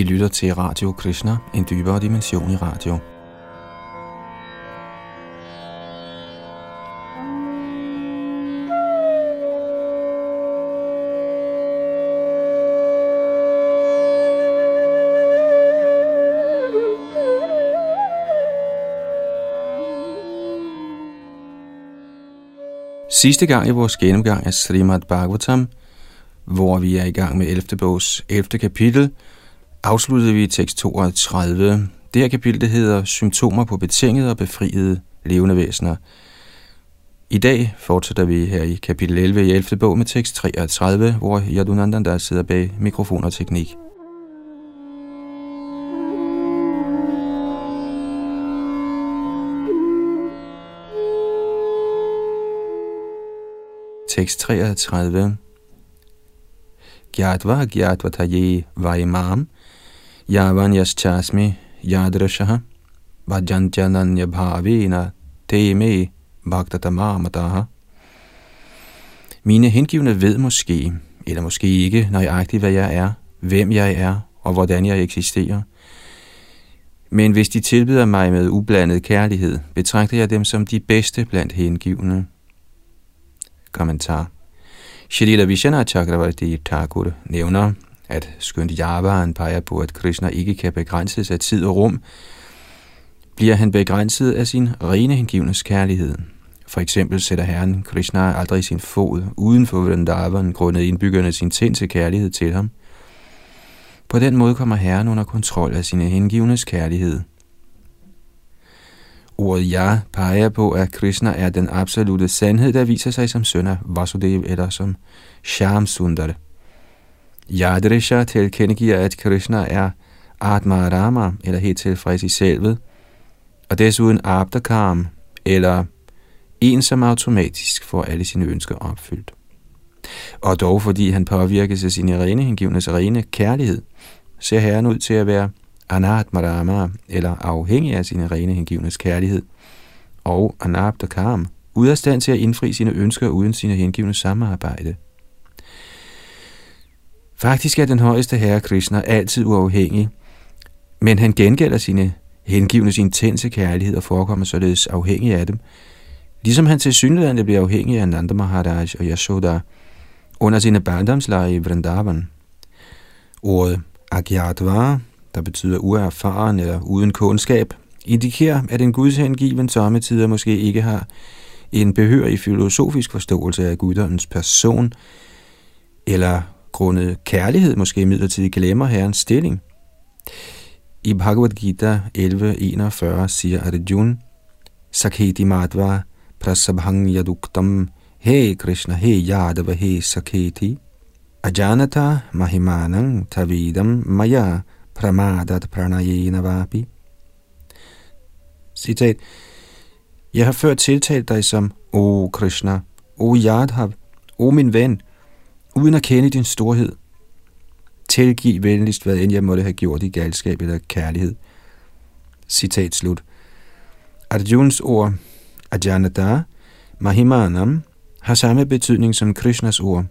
I lytter til Radio Krishna, en dybere dimension i radio. Sidste gang i vores gennemgang af Srimad Bhagavatam, hvor vi er i gang med 11. bogs 11. kapitel, afsluttede vi tekst 32. Det her kapitel det hedder Symptomer på betingede og befriede levende væsener. I dag fortsætter vi her i kapitel 11 i 11. bog med tekst 33, hvor Yadunandan der sidder bag mikrofon og teknik. Tekst 33 Gyatva gyatva vaimam yavan yaschasmi yadrashaha vajantyananya bhavina teme bhaktatamamataha. Mine hengivne ved måske, eller måske ikke nøjagtigt, hvad jeg er, hvem jeg er og hvordan jeg eksisterer. Men hvis de tilbyder mig med ublandet kærlighed, betragter jeg dem som de bedste blandt hengivne. Kommentar Shalila Vishana Chakravarti Thakur nævner, at skønt Javaren peger på, at Krishna ikke kan begrænses af tid og rum, bliver han begrænset af sin rene hengivnes kærlighed. For eksempel sætter Herren Krishna aldrig sin fod uden for Vrindavan, grundet indbyggerne sin tændte kærlighed til ham. På den måde kommer Herren under kontrol af sine hengivnes kærlighed. Ordet ja peger på, at Krishna er den absolute sandhed, der viser sig som søn af Vasudev eller som Shamsundar. Sundar. Yadrisha tilkendegiver, at Krishna er Atma Rama, eller helt tilfreds i selvet, og desuden Abdakam, eller en, som automatisk får alle sine ønsker opfyldt. Og dog fordi han påvirkes af sin rene hengivnes rene kærlighed, ser Herren ud til at være anatmarama, eller afhængig af sin rene hengivnes kærlighed, og Anabdakam, ud af stand til at indfri sine ønsker uden sine hengivnes samarbejde. Faktisk er den højeste herre Krishna altid uafhængig, men han gengælder sine hengivnes intense kærlighed og forekommer således afhængig af dem, ligesom han til synligheden bliver afhængig af Nanda Maharaj og Yashoda under sine barndomslejre i Vrindavan. Ordet Agyatva der betyder uerfaren eller uden kundskab, indikerer, at en gudshengiven sommetider måske ikke har en behørig filosofisk forståelse af guddommens person, eller grundet kærlighed måske midlertidigt glemmer herrens stilling. I Bhagavad Gita 11.41 siger Arjuna, Sakheti Madhva Prasabhang Yaduktam He Krishna He Yadava He Sakheti Ajanata Mahimanang Tavidam Maya pramadat pranayena vapi. Citat. Jeg har før tiltalt dig som, O Krishna, O Yadhav, O min ven, uden at kende din storhed. Tilgiv venligst, hvad end jeg måtte have gjort i galskab eller kærlighed. Citat slut. Arjuns ord, Ajanata, Mahimanam, har samme betydning som Krishnas ord,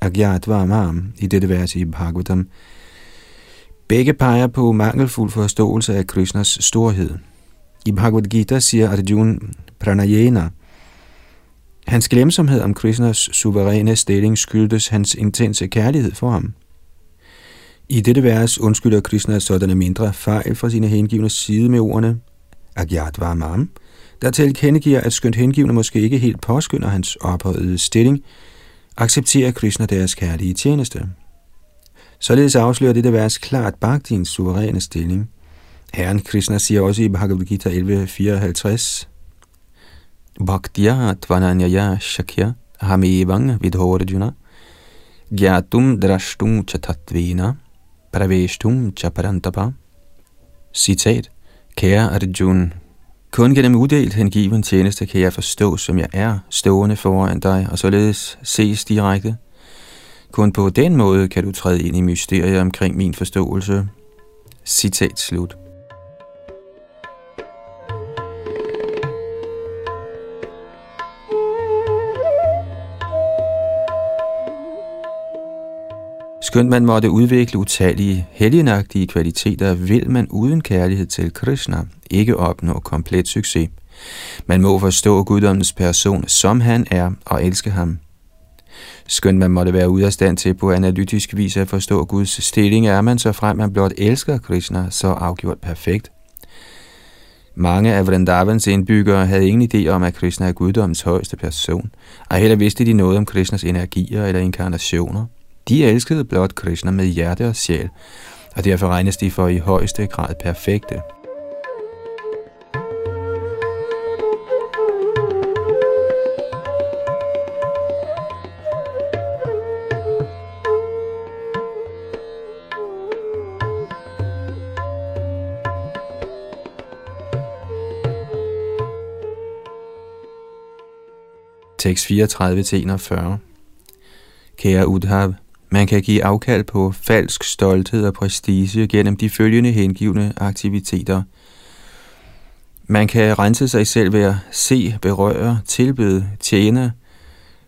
Agyatvamam, i dette vers i Bhagavatam Begge peger på mangelfuld forståelse af Krishnas storhed. I Bhagavad Gita siger Arjuna Pranayena, Hans glemsomhed om Krishnas suveræne stilling skyldtes hans intense kærlighed for ham. I dette vers undskylder Krishna sådanne mindre fejl fra sine hengivne side med ordene Agyat Varmam, der tilkendegiver, at skønt hengivne måske ikke helt påskynder hans ophøjede stilling, accepterer Krishna deres kærlige tjeneste. Således afslører dette vers klart Bhaktins suveræne stilling. Herren Krishna siger også i Bhagavad Gita 11.54, Bhaktya tvananyaya shakya hamevang vidhorjuna gyatum drashtum Chatatvina praveshtum chaparantapa. Citat. Kære Arjuna, kun gennem uddelt hengiven tjeneste kan jeg forstå, som jeg er, stående foran dig, og således ses direkte – kun på den måde kan du træde ind i mysteriet omkring min forståelse. Citat slut. Skønt man måtte udvikle utallige helgenagtige kvaliteter, vil man uden kærlighed til Krishna ikke opnå komplet succes. Man må forstå guddommens person, som han er, og elske ham. Skønt man måtte være ude af stand til på analytisk vis at forstå Guds stilling, er man så frem man blot elsker Krishna så afgjort perfekt. Mange af Vrindavans indbyggere havde ingen idé om, at Krishna er guddommens højeste person, og heller vidste de noget om Krishnas energier eller inkarnationer. De elskede blot Krishna med hjerte og sjæl, og derfor regnes de for i højeste grad perfekte. Tekst 34-41 Kære Udhav, man kan give afkald på falsk stolthed og prestige gennem de følgende hengivne aktiviteter. Man kan rense sig selv ved at se, berøre, tilbede, tjene,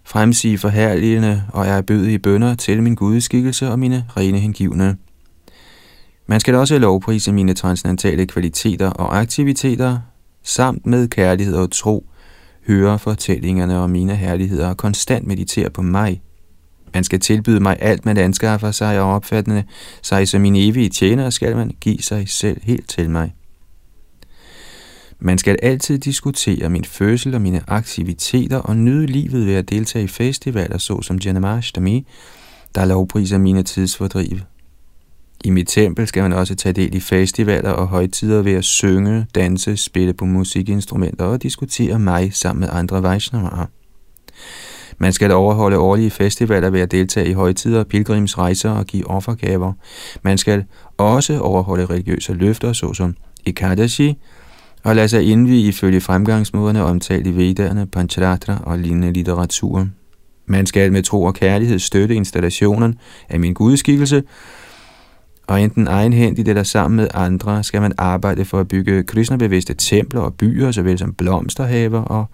fremsige forherligende og er i bønder til min gudeskikkelse og mine rene hengivne. Man skal også lovprise mine transcendentale kvaliteter og aktiviteter, samt med kærlighed og tro, høre fortællingerne om mine herligheder og konstant meditere på mig. Man skal tilbyde mig alt, man anskaffer sig og opfattende sig som min evige tjener, skal man give sig selv helt til mig. Man skal altid diskutere min fødsel og mine aktiviteter og nyde livet ved at deltage i festivaler såsom Janamashtami, der lovpriser mine tidsfordriv. I mit tempel skal man også tage del i festivaler og højtider ved at synge, danse, spille på musikinstrumenter og diskutere mig sammen med andre Vaishnavaer. Man skal overholde årlige festivaler ved at deltage i højtider, pilgrimsrejser og give offergaver. Man skal også overholde religiøse løfter, såsom Ekadashi, og lade sig indvige ifølge fremgangsmåderne omtalt i Vedderne, Pancharatra og lignende litteratur. Man skal med tro og kærlighed støtte installationen af min gudskikkelse, og enten egenhændigt eller sammen med andre skal man arbejde for at bygge kristnebevidste templer og byer, såvel som blomsterhaver og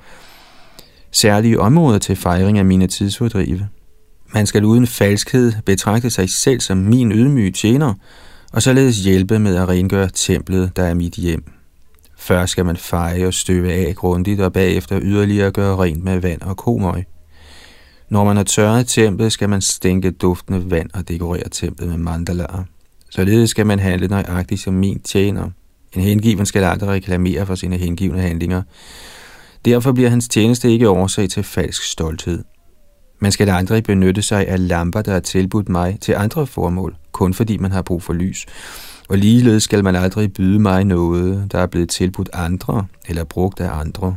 særlige områder til fejring af mine tidsfordrive. Man skal uden falskhed betragte sig selv som min ydmyge tjener, og således hjælpe med at rengøre templet, der er mit hjem. Først skal man feje og støve af grundigt, og bagefter yderligere gøre rent med vand og komøg. Når man har tørret templet, skal man stænke duftende vand og dekorere templet med mandalaer. Således skal man handle nøjagtigt som min tjener. En hengiven skal aldrig reklamere for sine hengivne handlinger. Derfor bliver hans tjeneste ikke årsag til falsk stolthed. Man skal aldrig benytte sig af lamper, der er tilbudt mig til andre formål, kun fordi man har brug for lys. Og ligeledes skal man aldrig byde mig noget, der er blevet tilbudt andre eller brugt af andre.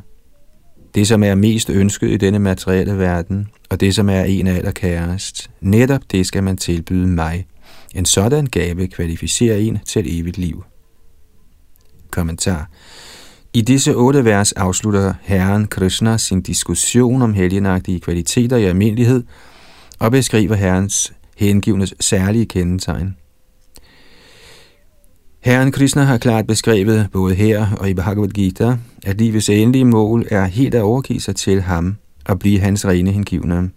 Det, som er mest ønsket i denne materielle verden, og det, som er en af allerkærest, netop det skal man tilbyde mig – en sådan gave kvalificerer en til evigt liv. Kommentar i disse otte vers afslutter Herren Krishna sin diskussion om helgenagtige kvaliteter i almindelighed og beskriver Herrens hengivnes særlige kendetegn. Herren Krishna har klart beskrevet både her og i Bhagavad Gita, at livets endelige mål er helt at overgive sig til ham og blive hans rene hengivne.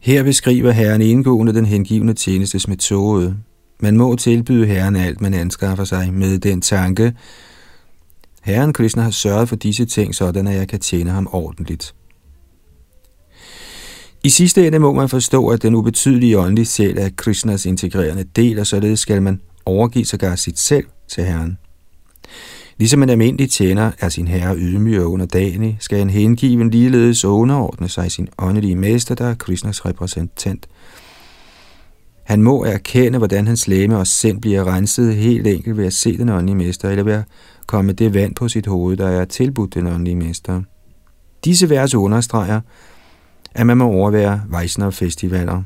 Her beskriver Herren indgående den hengivne tjenestes metode. Man må tilbyde Herren alt, man anskaffer sig med den tanke, Herren Krishna har sørget for disse ting, sådan at jeg kan tjene ham ordentligt. I sidste ende må man forstå, at den ubetydelige åndelige sjæl er Krishnas integrerende del, og således skal man overgive sig sit selv til Herren. Ligesom en almindelig tjener er sin herre ydmyg og underdanig, skal en hengiven ligeledes underordne sig sin åndelige mester, der er Krishnas repræsentant. Han må erkende, hvordan hans læme og sind bliver renset helt enkelt ved at se den åndelige mester, eller ved at komme det vand på sit hoved, der er tilbudt den åndelige mester. Disse vers understreger, at man må overvære Vaisnav-festivaler.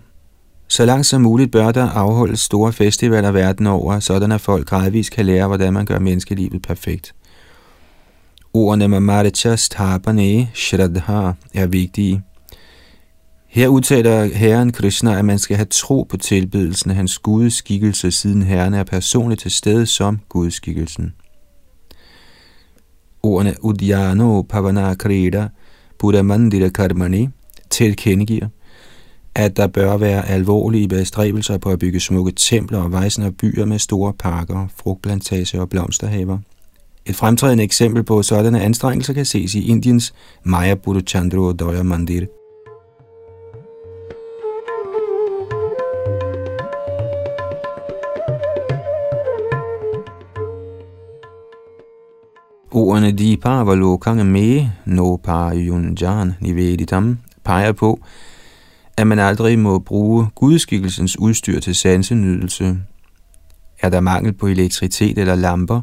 Så langt som muligt bør der afholdes store festivaler verden over, sådan at folk gradvist kan lære, hvordan man gør menneskelivet perfekt. Ordene Mamaricha Sthabane Shraddha er vigtige. Her udtaler Herren Krishna, at man skal have tro på tilbedelsen af hans gudskikkelse, siden Herren er personligt til stede som gudskikkelsen. Ordene Udyano Pavanakrida Buddha Mandira Karmani tilkendegiver, at der bør være alvorlige bestræbelser på at bygge smukke templer og vejsende byer med store parker, frugtplantager og blomsterhaver. Et fremtrædende eksempel på sådanne anstrengelser kan ses i Indiens Maya Buddha Doya Mandir. Ordene Dipa Valokanga Me No Parayunjan Niveditam peger på, at man aldrig må bruge gudskikkelsens udstyr til sansenydelse. Er der mangel på elektricitet eller lamper,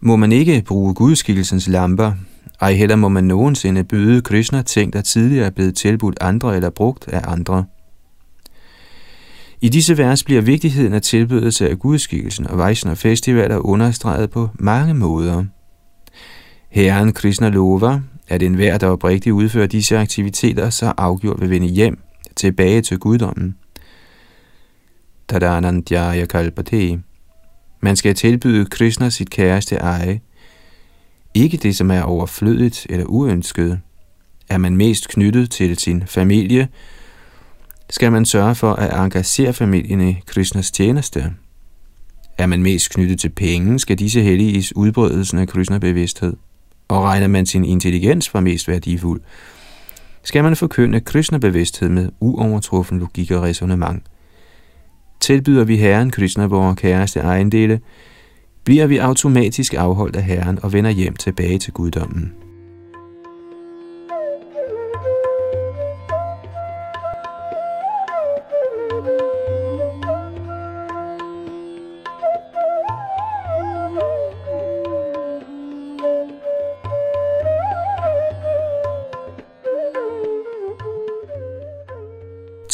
må man ikke bruge gudskikkelsens lamper, ej heller må man nogensinde byde Krishna ting, der tidligere er blevet tilbudt andre eller brugt af andre. I disse vers bliver vigtigheden af tilbydelse af gudskikkelsen og Vaishnav festivaler understreget på mange måder. Herren Krishna lover, at enhver, der oprigtigt udfører disse aktiviteter, så afgjort vil vende hjem tilbage til guddommen. Tadanandjaya kalpate. Man skal tilbyde Krishna sit kæreste eje. Ikke det, som er overflødigt eller uønsket. Er man mest knyttet til sin familie, skal man sørge for at engagere familien i Krishnas tjeneste. Er man mest knyttet til penge, skal disse helliges udbredelsen af Krishna-bevidsthed. Og regner man sin intelligens for mest værdifuld, skal man forkynde Krishna-bevidsthed med uovertruffen logik og resonemang. Tilbyder vi Herren Krishna vores kæreste ejendele, bliver vi automatisk afholdt af Herren og vender hjem tilbage til guddommen.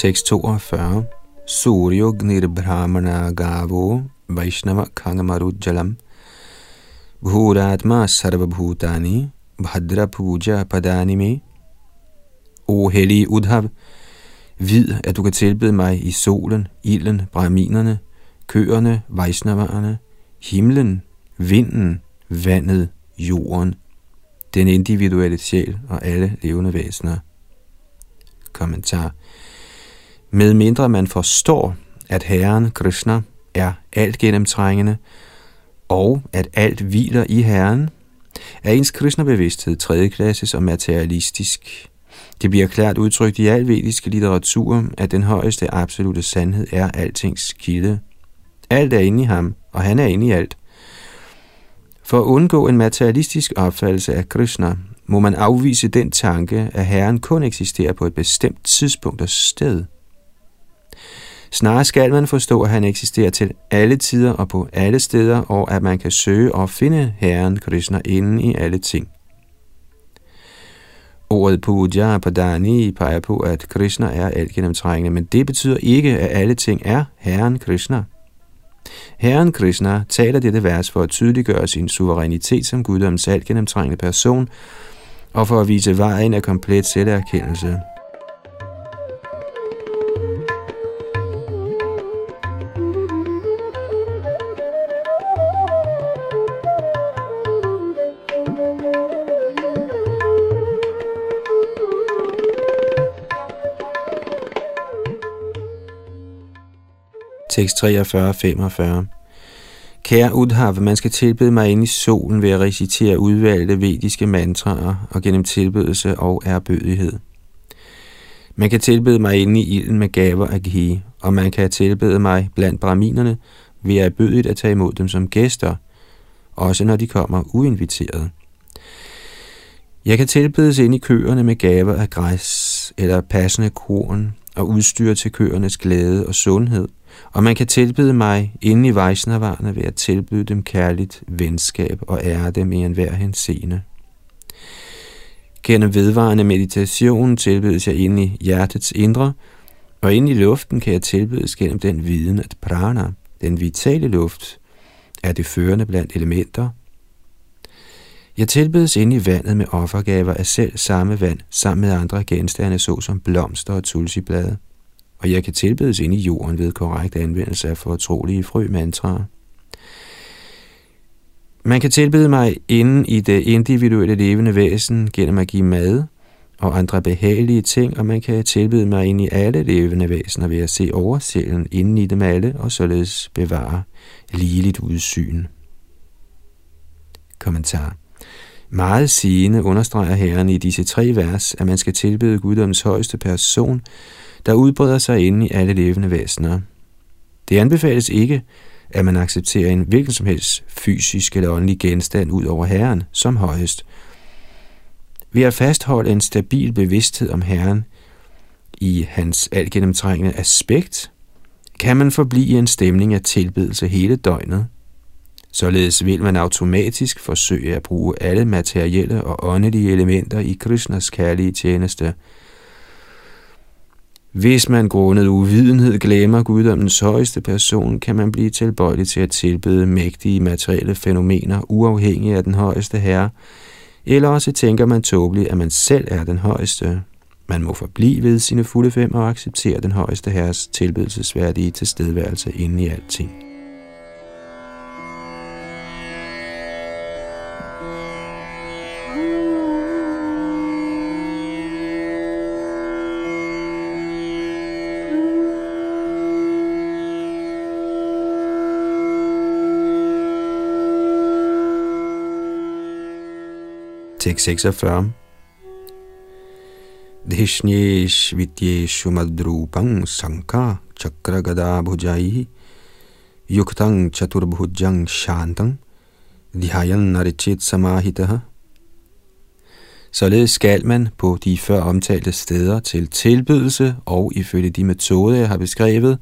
Tekst 42. Suryognir brahmana gavo Vaishnava kangamarujjalam Bhuratma sarvabhutani Bhadra puja padanime O hellige Udhav, vid, at du kan tilbede mig i solen, ilden, brahminerne, køerne, vejsnavarerne, himlen, vinden, vandet, jorden, den individuelle sjæl og alle levende væsener. Kommentar med mindre man forstår, at Herren Krishna er alt gennemtrængende, og at alt hviler i Herren, er ens Krishna-bevidsthed tredjeklasses og materialistisk. Det bliver klart udtrykt i al vedisk litteratur, at den højeste absolute sandhed er altings kilde. Alt er inde i ham, og han er inde i alt. For at undgå en materialistisk opfattelse af Krishna, må man afvise den tanke, at Herren kun eksisterer på et bestemt tidspunkt og sted – Snarere skal man forstå, at han eksisterer til alle tider og på alle steder, og at man kan søge og finde Herren Krishna inden i alle ting. Ordet puja padani peger på, at Krishna er alt gennemtrængende, men det betyder ikke, at alle ting er Herren Krishna. Herren Krishna taler dette vers for at tydeliggøre sin suverænitet som guddoms alt gennemtrængende person, og for at vise vejen af komplet selverkendelse. Tekst 43-45 Kære Udhav, man skal tilbede mig ind i solen ved at recitere udvalgte vediske mantraer og gennem tilbedelse og erbødighed. Man kan tilbede mig inde i ilden med gaver af ghee, og man kan tilbede mig blandt braminerne ved at bødigt at tage imod dem som gæster, også når de kommer uinviteret. Jeg kan tilbedes ind i køerne med gaver af græs eller passende korn og udstyr til køernes glæde og sundhed – og man kan tilbyde mig inde i Vaisnavarne ved at tilbyde dem kærligt venskab og ære dem i enhver henseende. Gennem vedvarende meditation tilbydes jeg inde i hjertets indre, og inde i luften kan jeg tilbydes gennem den viden, at prana, den vitale luft, er det førende blandt elementer. Jeg tilbydes inde i vandet med offergaver af selv samme vand, sammen med andre genstande, såsom blomster og tulsiblade og jeg kan tilbedes ind i jorden ved korrekt anvendelse af fortrolige frømantraer. Man kan tilbede mig inden i det individuelle levende væsen gennem at give mad, og andre behagelige ting, og man kan tilbede mig ind i alle levende væsener ved at se oversjælen inden i dem alle, og således bevare ligeligt udsyn. Kommentar meget sigende understreger Herren i disse tre vers, at man skal tilbede guddoms højeste person, der udbreder sig inde i alle levende væsener. Det anbefales ikke, at man accepterer en hvilken som helst fysisk eller åndelig genstand ud over Herren som højest. Ved at fastholde en stabil bevidsthed om Herren i hans altgennemtrængende aspekt, kan man forblive i en stemning af tilbedelse hele døgnet. Således vil man automatisk forsøge at bruge alle materielle og åndelige elementer i Krishnas kærlige tjeneste. Hvis man grundet uvidenhed glemmer guddommens højeste person, kan man blive tilbøjelig til at tilbede mægtige materielle fænomener uafhængig af den højeste herre, eller også tænker man tåbeligt, at man selv er den højeste. Man må forblive ved sine fulde fem og acceptere den højeste herres tilbedelsesværdige tilstedeværelse inde i alting. 46. Dhishnesh vidyeshu madrupang sankha chakragada bhujai yuktang chaturbhujang shantang dhyayan narichit samahitah. Således skal man på de før omtalte steder til tilbydelse og ifølge de metoder, jeg har beskrevet,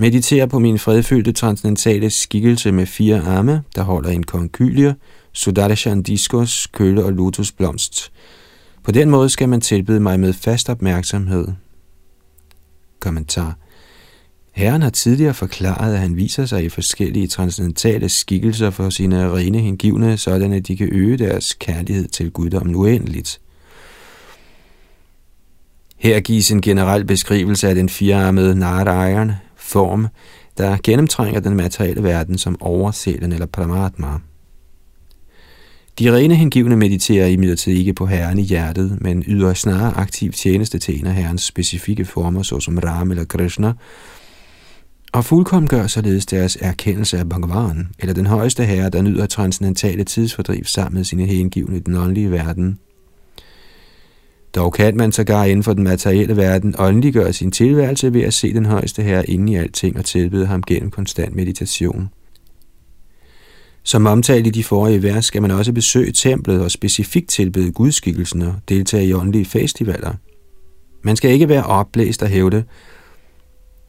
meditere på min fredfyldte transcendentale skikkelse med fire arme, der holder en konkylie, Sudarshan diskos, køle og lotusblomst. På den måde skal man tilbyde mig med fast opmærksomhed. Kommentar. Herren har tidligere forklaret, at han viser sig i forskellige transcendentale skikkelser for sine rene hengivne, sådan at de kan øge deres kærlighed til guddommen uendeligt. Her gives en generel beskrivelse af den firearmede Narayan form, der gennemtrænger den materielle verden som oversælen eller Paramatma. De rene hengivne mediterer imidlertid ikke på Herren i hjertet, men yder snarere aktiv tjeneste til en af Herrens specifikke former, såsom Ram eller Krishna, og fuldkommen gør således deres erkendelse af Bhagavan, eller den højeste herre, der nyder transcendentale tidsfordriv sammen med sine hengivne i den åndelige verden. Dog kan man sågar inden for den materielle verden åndeliggøre sin tilværelse ved at se den højeste herre inde i alting og tilbede ham gennem konstant meditation. Som omtalt i de forrige vers, skal man også besøge templet og specifikt tilbede gudskikkelsen og deltage i åndelige festivaler. Man skal ikke være opblæst og hævde,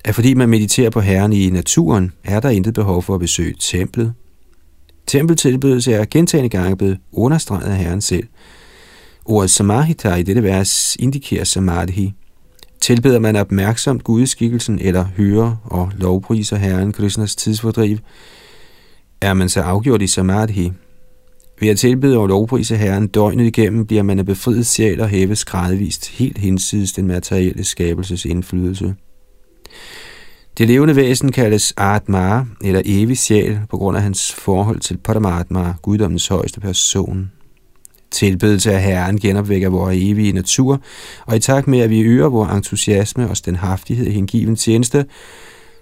at fordi man mediterer på Herren i naturen, er der intet behov for at besøge templet. Tempeltilbedelse er gentagende gange blevet understreget af Herren selv. Ordet samahita i dette vers indikerer samadhi. Tilbeder man opmærksomt gudeskikkelsen eller hører og lovpriser Herren Krishnas tidsfordriv, er man så afgjort i samadhi. Ved at tilbede og lovprise Herren døgnet igennem, bliver man af befriet sjæl og hæves gradvist helt hinsides den materielle skabelses indflydelse. Det levende væsen kaldes Atma, eller evig sjæl, på grund af hans forhold til Paramatma, guddommens højeste person. Tilbedelse af Herren genopvækker vores evige natur, og i takt med, at vi øger vores entusiasme og stenhaftighed i hengiven tjeneste,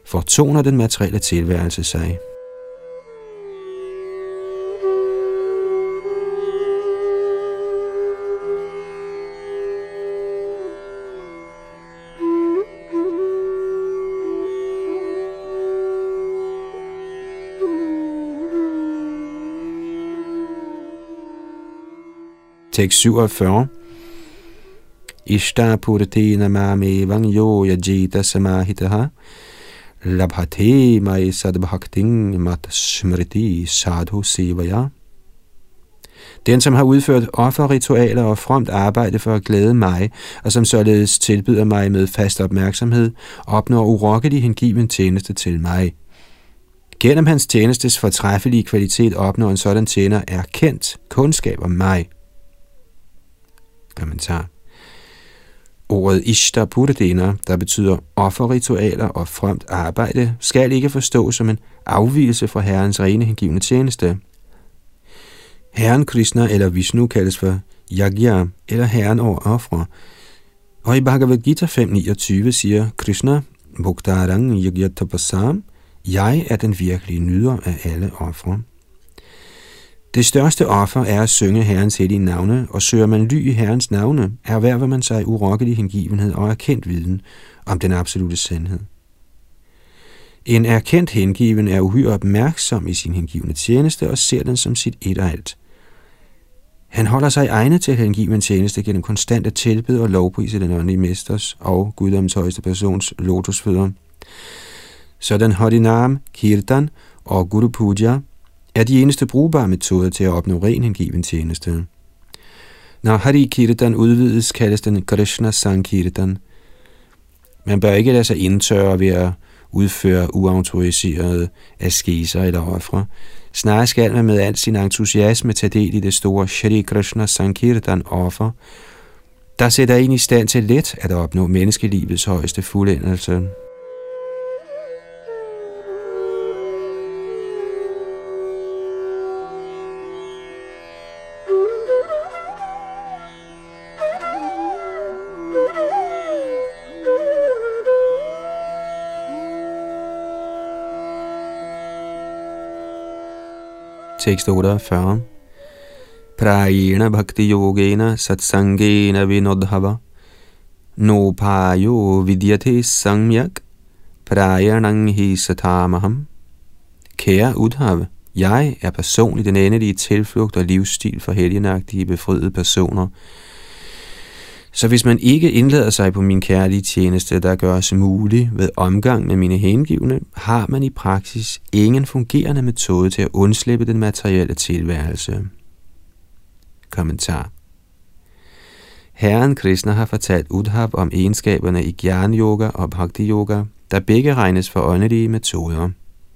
fortoner den materielle tilværelse sig. Tekst 47. Ishta purti namame vangyo yajita samahitaha labhate mai sadbhakting mat smriti sadhu sivaya. Den, som har udført offerritualer og fromt arbejde for at glæde mig, og som således tilbyder mig med fast opmærksomhed, opnår urokkelig hengiven tjeneste til mig. Gennem hans tjenestes fortræffelige kvalitet opnår en sådan tjener erkendt kundskab om mig – Kommentar. Ordet Ishtar der betyder offerritualer og fremt arbejde, skal ikke forstås som en afvielse fra Herrens rene hengivne tjeneste. Herren Krishna eller Vishnu kaldes for yagya, eller herren over ofre. Og i Bhagavad Gita 5.29 siger Krishna, Bhuktarang yagya tapasam, jeg er den virkelige nyder af alle ofre. Det største offer er at synge Herrens hellige navne, og søger man ly i Herrens navne, erhverver man sig urokkelig hengivenhed og erkendt viden om den absolute sandhed. En erkendt hengiven er uhyre opmærksom i sin hengivende tjeneste og ser den som sit et og alt. Han holder sig egnet til hengiven tjeneste gennem konstant at tilbede og lovprise den åndelige mesters og guddoms højeste persons lotusfødder. Sådan Harinam, Kirtan og Guru Puja er de eneste brugbare metoder til at opnå ren hengiven tjeneste. Når Hari Kirtan udvides, kaldes den Krishna Sankirtan. Man bør ikke lade sig indtørre ved at udføre uautoriserede askeser eller ofre. Snarere skal man med al sin entusiasme tage del i det store Shri Krishna Sankirtan offer, der sætter en i stand til let at opnå menneskelivets højeste fuldendelse. Tekst 48. Prajena bhakti yogena satsangena vinodhava nopayo vidyate samyak Prajanang hi satamaham. Kære Udhav, jeg er personligt den endelige tilflugt og livsstil for helgenagtige befriede personer, så hvis man ikke indlader sig på min kærlige tjeneste, der gøres mulig ved omgang med mine hengivne, har man i praksis ingen fungerende metode til at undslippe den materielle tilværelse. Kommentar Herren Krishna har fortalt Udhav om egenskaberne i Gyan Yoga og Bhakti Yoga, der begge regnes for åndelige metoder.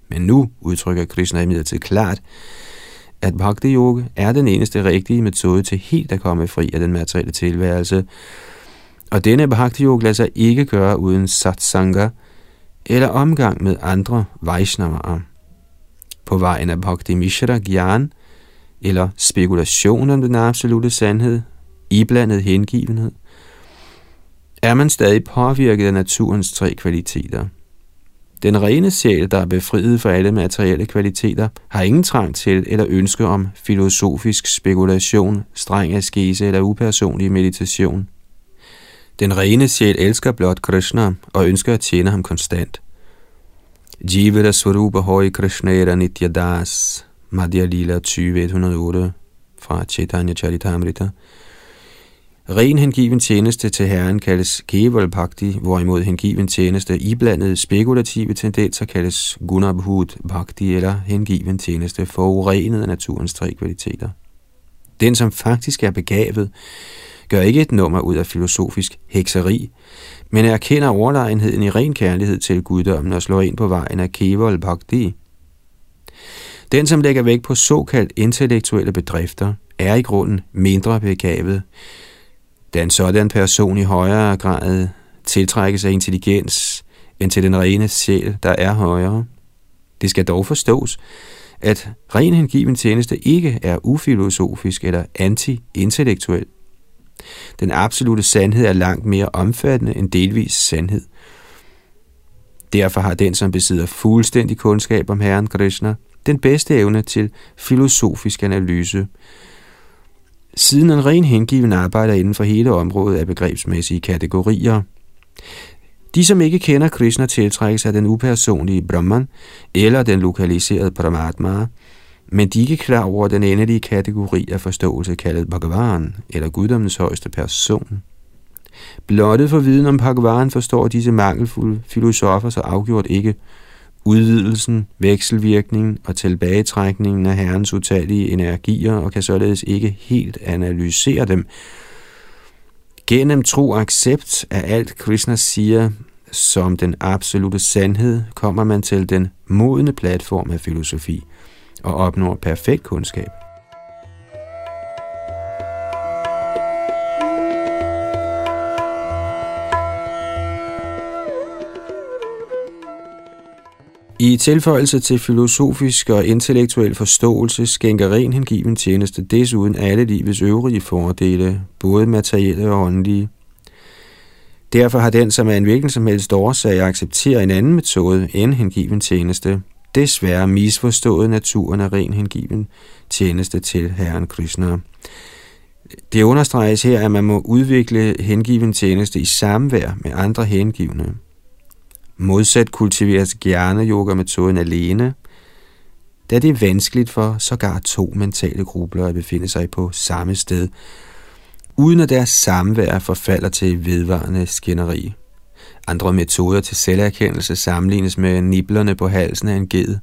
Men nu udtrykker Krishna imidlertid klart, at Bhakti Yoga er den eneste rigtige metode til helt at komme fri af den materielle tilværelse. Og denne Bhakti Yoga lader sig ikke gøre uden satsanga eller omgang med andre Vaishnavaer. På vejen af Bhakti Mishra Gyan, eller spekulation om den absolute sandhed, iblandet hengivenhed, er man stadig påvirket af naturens tre kvaliteter – den rene sjæl, der er befriet for alle materielle kvaliteter, har ingen trang til eller ønske om filosofisk spekulation, streng askese eller upersonlig meditation. Den rene sjæl elsker blot Krishna og ønsker at tjene ham konstant. Jivita Swarupa Hoi Krishnera Nityadas Madhya Lila 20108 fra Chaitanya Charitamrita Ren hengiven tjeneste til Herren kaldes kevalbhakti, hvorimod hengiven tjeneste iblandet spekulative tendenser kaldes Gunabhut Bhakti eller hengiven tjeneste for urenet af naturens tre kvaliteter. Den, som faktisk er begavet, gør ikke et nummer ud af filosofisk hekseri, men erkender overlegenheden i ren kærlighed til guddommen og slår ind på vejen af Keval Bhakti. Den, som lægger vægt på såkaldt intellektuelle bedrifter, er i grunden mindre begavet, da en sådan person i højere grad tiltrækkes af intelligens end til den rene sjæl, der er højere. Det skal dog forstås, at ren hengiven tjeneste ikke er ufilosofisk eller anti-intellektuel. Den absolute sandhed er langt mere omfattende end delvis sandhed. Derfor har den, som besidder fuldstændig kundskab om Herren Krishna, den bedste evne til filosofisk analyse, siden en ren hengiven arbejder inden for hele området af begrebsmæssige kategorier. De, som ikke kender Krishna, tiltrækkes af den upersonlige Brahman eller den lokaliserede Paramatma, men de er ikke klar over den endelige kategori af forståelse kaldet Bhagavan, eller guddommens højeste person. Blottet for viden om Bhagavan forstår disse mangelfulde filosofer så afgjort ikke, udvidelsen, vekselvirkningen og tilbagetrækningen af Herrens utallige energier og kan således ikke helt analysere dem. Gennem tro og accept af alt Krishna siger som den absolute sandhed, kommer man til den modne platform af filosofi og opnår perfekt kundskab. I tilføjelse til filosofisk og intellektuel forståelse skænker ren hengiven tjeneste desuden alle livets øvrige fordele, både materielle og åndelige. Derfor har den, som er en hvilken som helst årsag accepterer en anden metode end hengiven tjeneste, desværre misforstået naturen af ren hengiven tjeneste til Herren Krishna. Det understreges her, at man må udvikle hengiven tjeneste i samvær med andre hengivne. Modsat kultiveres gerne yoga-metoden alene, da det er vanskeligt for sågar to mentale grubler at befinde sig på samme sted, uden at deres samvær forfalder til vedvarende skænderi. Andre metoder til selverkendelse sammenlignes med niblerne på halsen af en ged.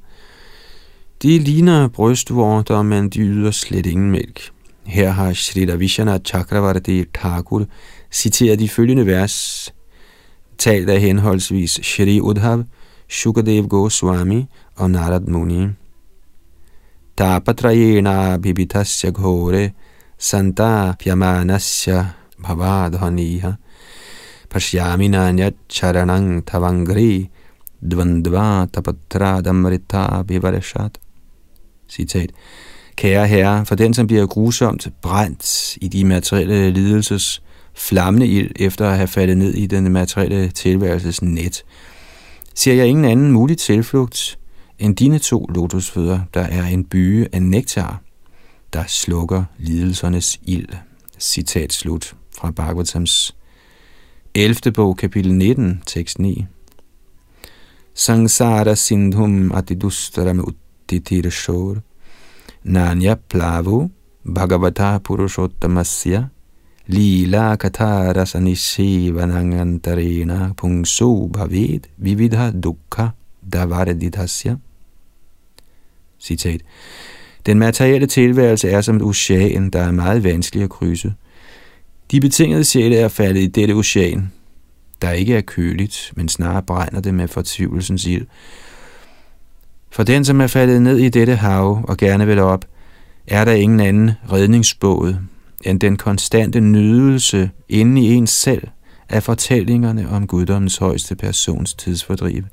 De ligner brystvorter, men de yder slet ingen mælk. Her har Sri Vishana Chakravarti Thakur citeret de følgende vers, talt af henholdsvis Shri Udhav, Shukadev Goswami og Narad Muni. Tapatrayena bhibitasya ghore santa pyamanasya bhavadhaniha pashyami nanya charanang tavangri dvandva tapatradamrita bivareshat. Citat. Kære herre, for den, som bliver grusomt brændt i de materielle lidelses flammende ild efter at have faldet ned i den materielle tilværelses net, ser jeg ingen anden mulig tilflugt end dine to lotusfødder, der er en byge af nektar, der slukker lidelsernes ild. Citat slut fra Bhagavatams 11. bog, kapitel 19, tekst 9. Sangsara sindhum atidustaram uttitirashor Nanya plavu bhagavata purushottamasya Lila katara sanishivanangantarena pungsu bhavid vividha dukkha davaradidhasya. Citat. Den materielle tilværelse er som et ocean, der er meget vanskelig at krydse. De betingede sjæle er faldet i dette ocean, der ikke er køligt, men snarere brænder det med fortvivlelsens ild. For den, som er faldet ned i dette hav og gerne vil op, er der ingen anden redningsbåd end den konstante nydelse inde i ens selv af fortællingerne om guddommens højeste persons tidsfordriv.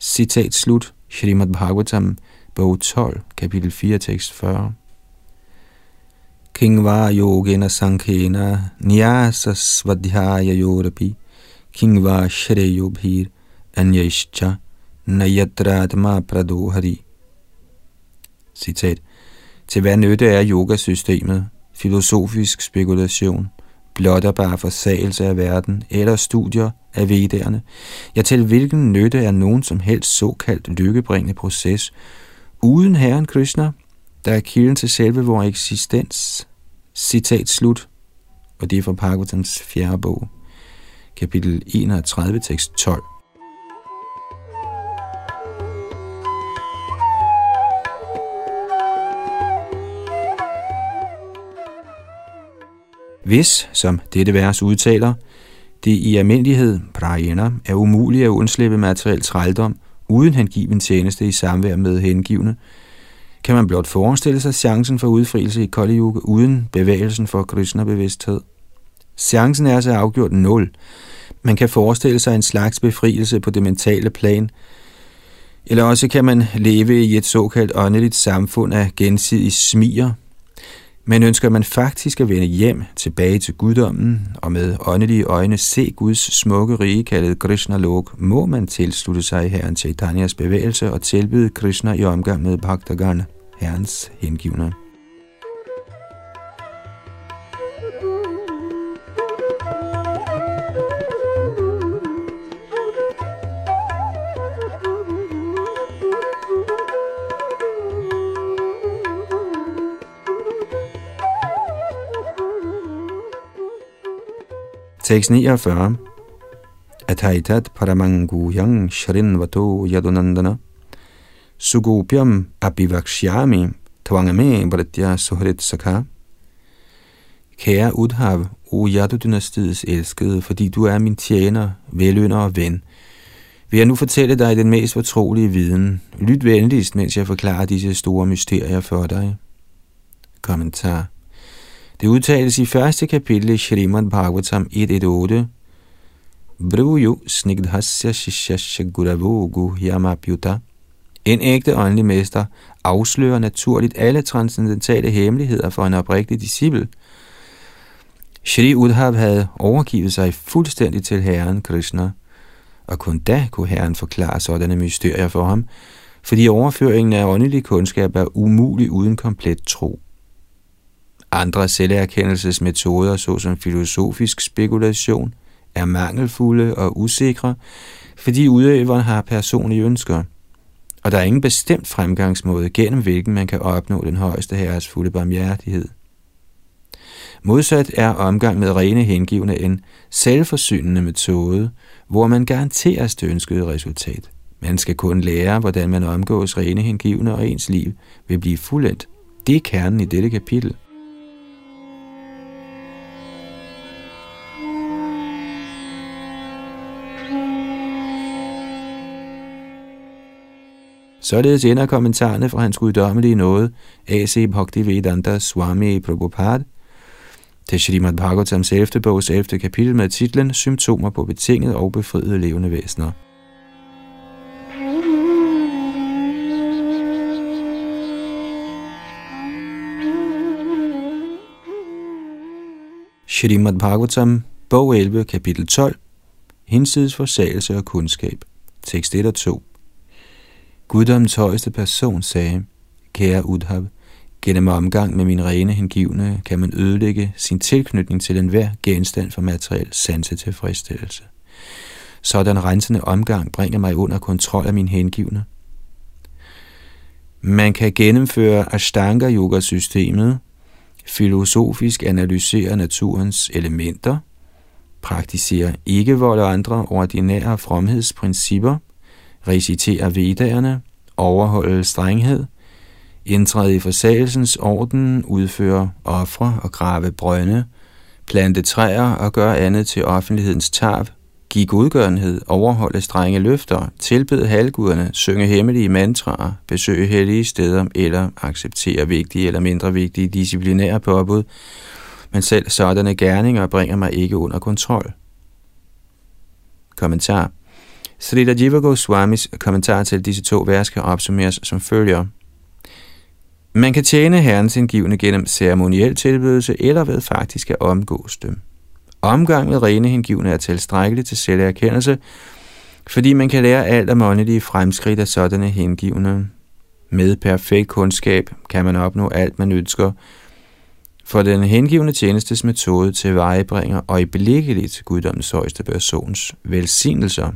Citat slut, Shrimad Bhagavatam, bog 12, kapitel 4, tekst 40. Kingva yogena sankhena nyasa svadhyaya yorapi Kingva shreyobhir anyaischa nayatratma pradohari. Citat. Til hvad nytte er yogasystemet, filosofisk spekulation, blotterbar forsagelse af verden eller studier af vedderne, ja til hvilken nytte er nogen som helst såkaldt lykkebringende proces, uden Herren Krishna, der er kilden til selve vores eksistens. Citat slut, og det er fra Parkotans fjerde bog, kapitel 31, tekst 12. Hvis, som dette vers udtaler, det i almindelighed, prajena, er umuligt at undslippe materiel trældom uden hengiven tjeneste i samvær med hengivne, kan man blot forestille sig chancen for udfrielse i Kali Yuga uden bevægelsen for Krishna-bevidsthed. Chancen er så afgjort nul. Man kan forestille sig en slags befrielse på det mentale plan, eller også kan man leve i et såkaldt åndeligt samfund af gensidig smiger, men ønsker man faktisk at vende hjem tilbage til guddommen og med åndelige øjne se Guds smukke rige kaldet Krishna Lok, må man tilslutte sig Herren Chaitanyas bevægelse og tilbyde Krishna i omgang med Bhaktagan, Herrens hengivne. Tekst 649 Ataitat paramanguyang shrinvato yadunandana. Sugopyam abivakshyami tvangame vritya suhrit sakha. Kære Udhav, o Yadu-dynastiets elskede, fordi du er min tjener, velønder og ven, vil jeg nu fortælle dig den mest fortrolige viden. Lyt venligst, mens jeg forklarer disse store mysterier for dig. Kommentar det udtales i første kapitel i Shrimad Bhagavatam 1.1.8. Bruju snigdhasya shishasya guravogu yamapyuta. En ægte åndelig mester afslører naturligt alle transcendentale hemmeligheder for en oprigtig disciple. Shri Udhav havde overgivet sig fuldstændig til Herren Krishna, og kun da kunne Herren forklare sådanne mysterier for ham, fordi overføringen af åndelig kundskab er umulig uden komplet tro. Andre selverkendelsesmetoder, såsom filosofisk spekulation, er mangelfulde og usikre, fordi udøveren har personlige ønsker, og der er ingen bestemt fremgangsmåde, gennem hvilken man kan opnå den højeste herres fulde barmhjertighed. Modsat er omgang med rene hengivne en selvforsynende metode, hvor man garanteres det ønskede resultat. Man skal kun lære, hvordan man omgås rene hengivne, og ens liv vil blive fuldendt. Det er kernen i dette kapitel. Således ender kommentarerne fra hans guddommelige nåde, A.C. Bhaktivedanta Swami Prabhupada, til Srimad Bhagavatams 11. bogs 11. kapitel med titlen Symptomer på betinget og befriede levende væsener. Srimad Bhagavatam, bog 11, kapitel 12, Hinsides forsagelse og kundskab, tekst 1 og 2. Guddoms højeste person sagde, Kære Udhav, gennem omgang med min rene hengivne kan man ødelægge sin tilknytning til enhver genstand for materiel sanse tilfredsstillelse. Sådan rensende omgang bringer mig under kontrol af min hengivne. Man kan gennemføre Ashtanga-yoga-systemet, filosofisk analysere naturens elementer, praktisere ikke vold og andre ordinære fromhedsprincipper – recitere vedderne, overholde strenghed, indtræde i forsagelsens orden, udføre ofre og grave brønde, plante træer og gøre andet til offentlighedens tarv, give godgørenhed, overholde strenge løfter, tilbede halvguderne, synge hemmelige mantraer, besøge hellige steder eller acceptere vigtige eller mindre vigtige disciplinære påbud, men selv sådanne gerninger bringer mig ikke under kontrol. Kommentar Srila Jiva Goswamis kommentar til disse to vers kan opsummeres som følger. Man kan tjene herrens indgivende gennem ceremoniel tilbydelse eller ved faktisk at omgås dem. Omgang med rene hengivne er tilstrækkeligt til selverkendelse, fordi man kan lære alt om åndelige fremskridt af sådanne hengivne. Med perfekt kundskab kan man opnå alt, man ønsker, for den hengivne tjenestes metode til vejebringer og i blikkeligt guddommens højeste persons velsignelser.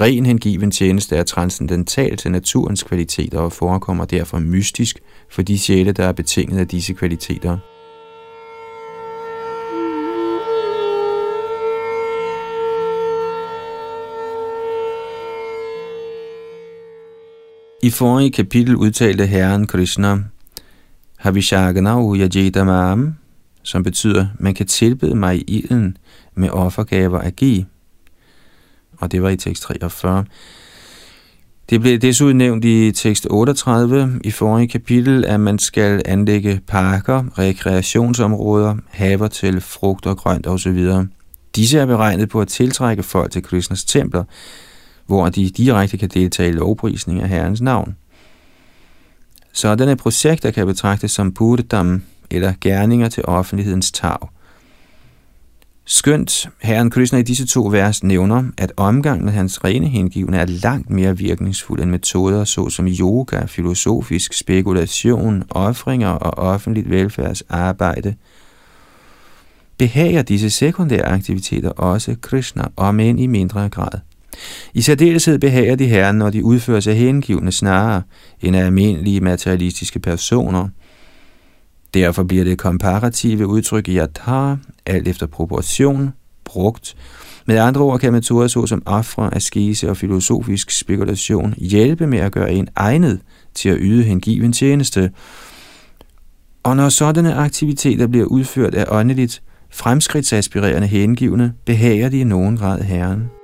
Ren hengiven tjeneste er transcendental til naturens kvaliteter og forekommer derfor mystisk for de sjæle, der er betinget af disse kvaliteter. I forrige kapitel udtalte Herren Krishna, Havishaganau Yajidamam, som betyder, man kan tilbede mig i ilden med offergaver at give og det var i tekst 43. Det blev desuden nævnt i tekst 38 i forrige kapitel, at man skal anlægge parker, rekreationsområder, haver til frugt og grønt osv. Disse er beregnet på at tiltrække folk til Krishnas templer, hvor de direkte kan deltage i lovprisning af Herrens navn. Sådanne projekter kan betragtes som purdam, eller gerninger til offentlighedens tag. Skønt herren Krishna i disse to vers nævner, at omgang med hans rene hengivne er langt mere virkningsfuld end metoder såsom yoga, filosofisk spekulation, offringer og offentligt velfærdsarbejde, behager disse sekundære aktiviteter også Krishna, om end i mindre grad. I særdeleshed behager de herren, når de udføres af hengivne snarere end af almindelige materialistiske personer – Derfor bliver det komparative udtryk yatha, alt efter proportion, brugt. Med andre ord kan metoder såsom afre, askese og filosofisk spekulation hjælpe med at gøre en egnet til at yde hengiven tjeneste. Og når sådanne aktiviteter bliver udført af åndeligt, fremskridtsaspirerende hengivne, behager de i nogen grad Herren.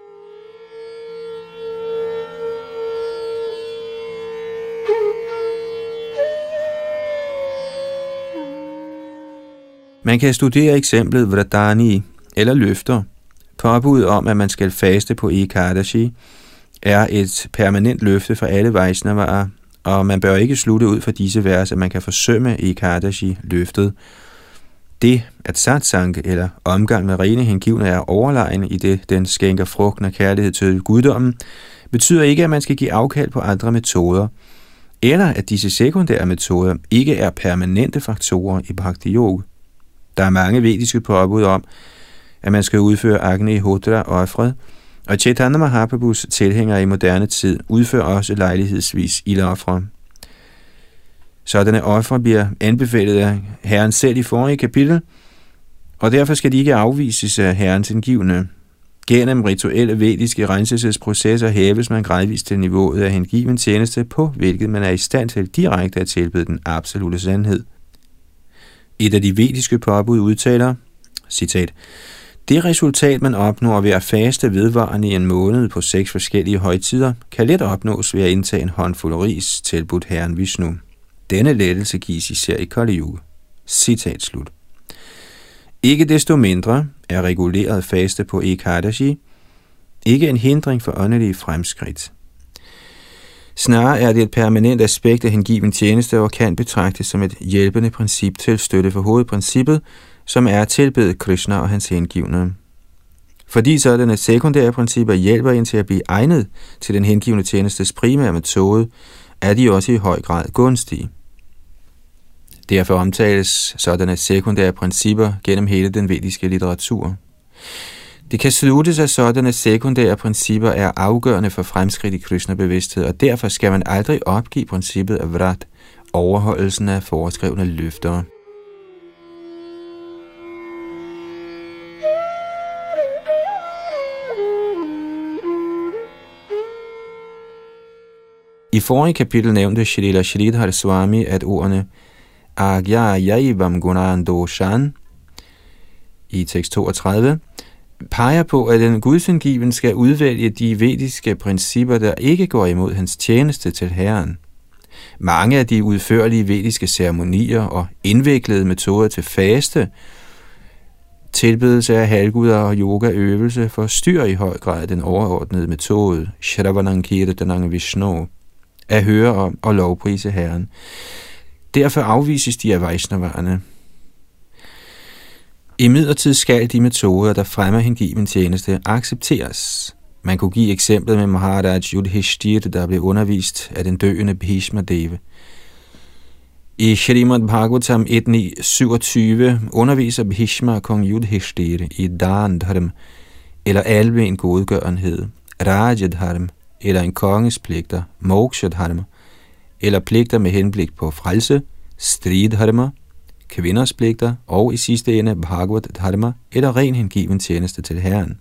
Man kan studere eksemplet Vradani eller løfter. Påbud om, at man skal faste på Ekadashi, er et permanent løfte for alle Vaishnavaer, og man bør ikke slutte ud fra disse vers, at man kan forsømme Ekadashi-løftet. Det, at satsang eller omgang med rene hengivne er overlegen i det, den skænker frugten og kærlighed til guddommen, betyder ikke, at man skal give afkald på andre metoder, eller at disse sekundære metoder ikke er permanente faktorer i Bhakti Yoga. Der er mange vediske påbud om, at man skal udføre Agni Hodra offret, og Chaitanya Mahaprabhus tilhængere i moderne tid udfører også lejlighedsvis ildoffre. Sådanne ofre bliver anbefalet af Herren selv i forrige kapitel, og derfor skal de ikke afvises af Herrens indgivende. Gennem rituelle vediske renselsesprocesser hæves man gradvist til niveauet af hengiven tjeneste, på hvilket man er i stand til direkte at tilbyde den absolute sandhed. Et af de vediske påbud udtaler, citat, det resultat, man opnår ved at faste vedvarende i en måned på seks forskellige højtider, kan let opnås ved at indtage en håndfuld ris tilbudt herren Vishnu. Denne lettelse gives især i Kali Yuga. Citat slut. Ikke desto mindre er reguleret faste på Ekadashi ikke en hindring for åndelige fremskridt. Snarere er det et permanent aspekt af hengiven tjeneste og kan betragtes som et hjælpende princip til støtte for hovedprincippet, som er at tilbede Krishna og hans hengivne. Fordi sådanne sekundære principper hjælper en til at blive egnet til den hengivne tjenestes primære metode, er de også i høj grad gunstige. Derfor omtales sådanne sekundære principper gennem hele den vediske litteratur. Det kan sluttes, at sådanne sekundære principper er afgørende for fremskridt i Krishna-bevidsthed, og derfor skal man aldrig opgive princippet af vrat, overholdelsen af foreskrevne løfter. I forrige kapitel nævnte Shrila Shridhar Swami, at ordene Agya Yaivam Gunan Doshan i tekst 32 peger på, at den gudsindgiven skal udvælge de vediske principper, der ikke går imod hans tjeneste til Herren. Mange af de udførlige vediske ceremonier og indviklede metoder til faste, tilbedelse af halvguder og yogaøvelse forstyrrer i høj grad den overordnede metode, Shravanankirtanang Vishnu, at høre om og lovprise Herren. Derfor afvises de af Vaishnaverne. I midlertid skal de metoder, der fremmer hengiven tjeneste, accepteres. Man kunne give eksemplet med Maharaj Yudhishthir, der blev undervist af den døende Bhishma Deva. I Shrimad Bhagavatam 1.9.27 underviser Bhishma kong Yudhishthir i Dharm, eller almen godgørenhed, Rajadharm, eller en konges pligter, Mokshadharma, eller pligter med henblik på frelse, Stridharma, kvinders pligter og i sidste ende Bhagavad Dharma eller ren hengiven tjeneste til Herren.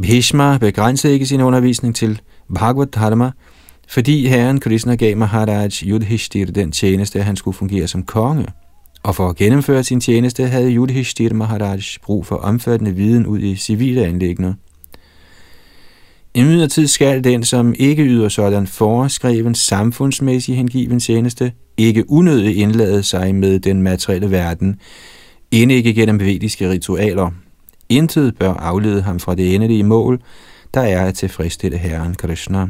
Bhishma begrænsede ikke sin undervisning til Bhagavad Dharma, fordi Herren Krishna gav Maharaj Yudhishthir den tjeneste, at han skulle fungere som konge. Og for at gennemføre sin tjeneste havde Yudhishthir Maharaj brug for omfattende viden ud i civile anlægner. I midlertid skal den, som ikke yder sådan foreskreven samfundsmæssig hengiven tjeneste, ikke unødigt indlade sig med den materielle verden, end ikke gennem vediske ritualer. Intet bør aflede ham fra det endelige mål, der er at tilfredsstille Herren Krishna.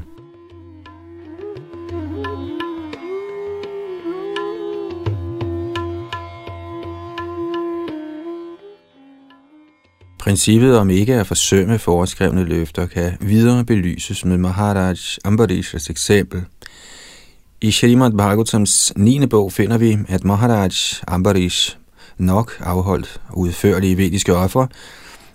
Princippet om ikke at forsømme foreskrevne løfter kan videre belyses med Maharaj Ambarishas eksempel. I Srimad Bhagavatams 9. bog finder vi, at Maharaj Ambarish nok afholdt udførlige vediske ofre,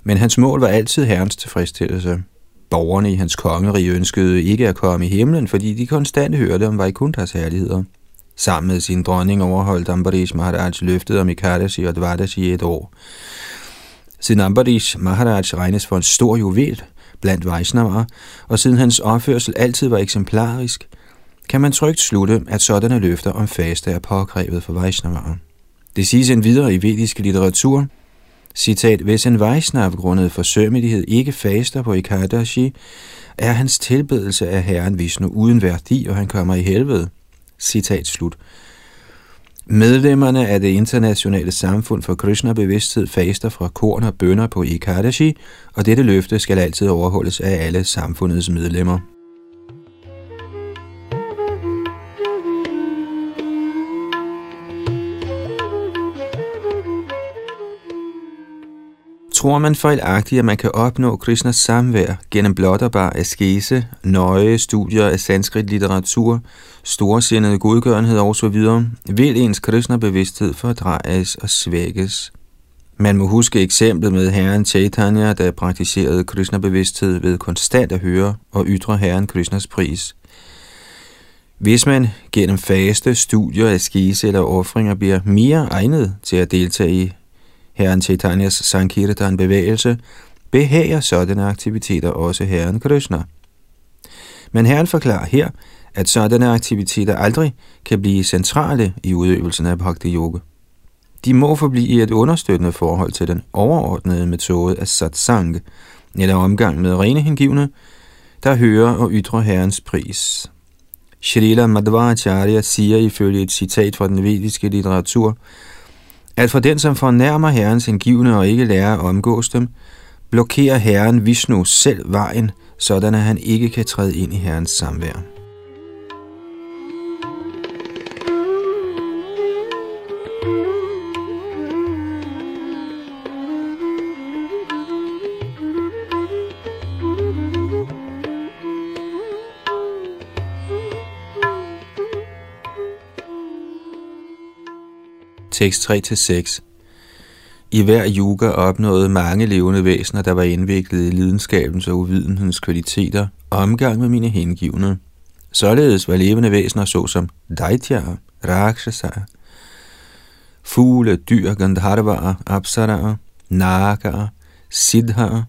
men hans mål var altid herrens tilfredsstillelse. Borgerne i hans kongerige ønskede ikke at komme i himlen, fordi de konstant hørte om Vaikunthas herligheder. Sammen med sin dronning overholdt Ambarish Maharaj løftet om Ikadashi og Dvadashi et år. Siden Ambarish Maharaj regnes for en stor juvel blandt Vaishnavaer, og siden hans opførsel altid var eksemplarisk, kan man trygt slutte, at sådanne løfter om faste er påkrævet for Vaishnavaer. Det siges endvidere i vedisk litteratur, citat, hvis en Vaishnav grundet forsømmelighed ikke faster på Ikadashi, er hans tilbedelse af Herren Vishnu uden værdi, og han kommer i helvede. Citat slut. Medlemmerne af det internationale samfund for Krishna-bevidsthed faster fra korn og bønder på Ikadashi, og dette løfte skal altid overholdes af alle samfundets medlemmer. Tror man fejlagtigt, at man kan opnå Krishnas samvær gennem blot og bare askese, nøje studier af sanskrit litteratur, storsindede godgørenhed osv., vil ens Krishna-bevidsthed fordrejes og svækkes. Man må huske eksemplet med herren Chaitanya, der praktiserede Krishna-bevidsthed ved konstant at høre og ytre herren Krishnas pris. Hvis man gennem faste studier, askese eller offringer bliver mere egnet til at deltage i Herren Chaitanyas Sankirtan bevægelse, behager sådanne aktiviteter også Herren Krishna. Men Herren forklarer her, at sådanne aktiviteter aldrig kan blive centrale i udøvelsen af Bhakti Yoga. De må forblive i et understøttende forhold til den overordnede metode af satsang, eller omgang med rene hengivne, der hører og ytrer Herrens pris. Shrila Madhvacharya siger ifølge et citat fra den vediske litteratur, at for den, som fornærmer Herrens hengivne og ikke lærer at omgås dem, blokerer Herren Vishnu selv vejen, sådan at han ikke kan træde ind i Herrens samvær. Tekst 3-6 I hver yuga opnåede mange levende væsener, der var indviklet i lidenskabens og uvidenhedens kvaliteter, omgang med mine hengivne. Således var levende væsener såsom Daitya, Rakshasa, fugle, dyr, gandharvarer, apsaraer, nagaer, siddhaer,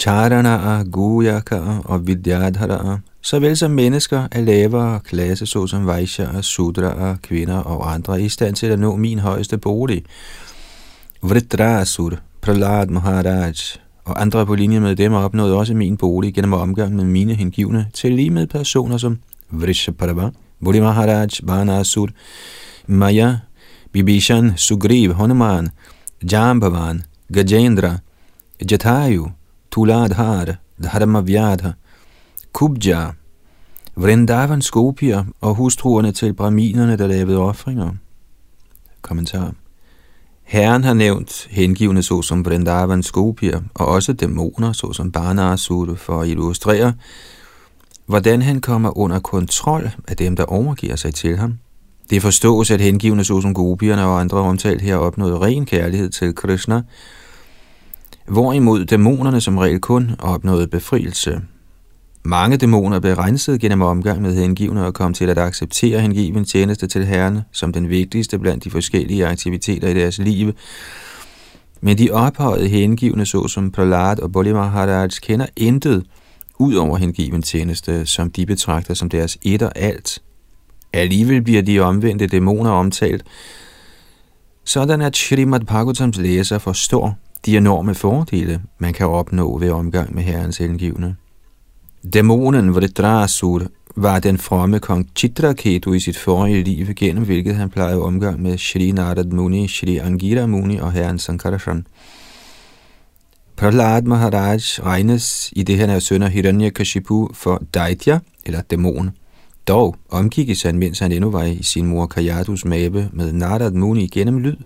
charanaer, guyakaer og vidyadharaer, såvel som mennesker af lavere klasse, såsom Vaishya, Sudra, kvinder og andre, er i stand til at nå min højeste bolig. Vritrasur, Pralad Maharaj og andre på linje med dem opnåede også min bolig gennem omgang med mine hengivne til lige med personer som Vrishaparava, Budi Maharaj, Banasur, Maya, Bibishan, Sugriv, Hanuman, Jambavan, Gajendra, Jatayu, Tuladhar, Dharmavyadha, Kubja, Vrindavans Skopier og hustruerne til braminerne, der lavede offringer. Kommentar. Herren har nævnt hengivne såsom Vrindavans Skopier og også dæmoner såsom Barnasur for at illustrere, hvordan han kommer under kontrol af dem, der overgiver sig til ham. Det forstås, at hengivne såsom gopierne og andre omtalt her opnåede ren kærlighed til Krishna, hvorimod dæmonerne som regel kun opnåede befrielse. Mange dæmoner blev renset gennem omgang med hengivne og kom til at acceptere hengiven tjeneste til Herren som den vigtigste blandt de forskellige aktiviteter i deres liv. Men de ophøjede hengivne, såsom Prahlad og Bolli Maharaj, kender intet ud over hengiven tjeneste, som de betragter som deres et og alt. Alligevel bliver de omvendte dæmoner omtalt, sådan at Srimad Bhagavatams læser forstår de enorme fordele, man kan opnå ved omgang med herrens hengivne. Dæmonen Vritrasur var den fromme kong Chitraketu i sit forrige liv, gennem hvilket han plejede omgang med Shri Narad Muni, Shri Angira Muni og herren Sankarashan. Prahlad Maharaj regnes i det han er søn af Hiranyakashipu for Daitya, eller dæmon. Dog omgikkes han, mens han endnu var i sin mor Kayadus mabe med Narad Muni gennem lyd.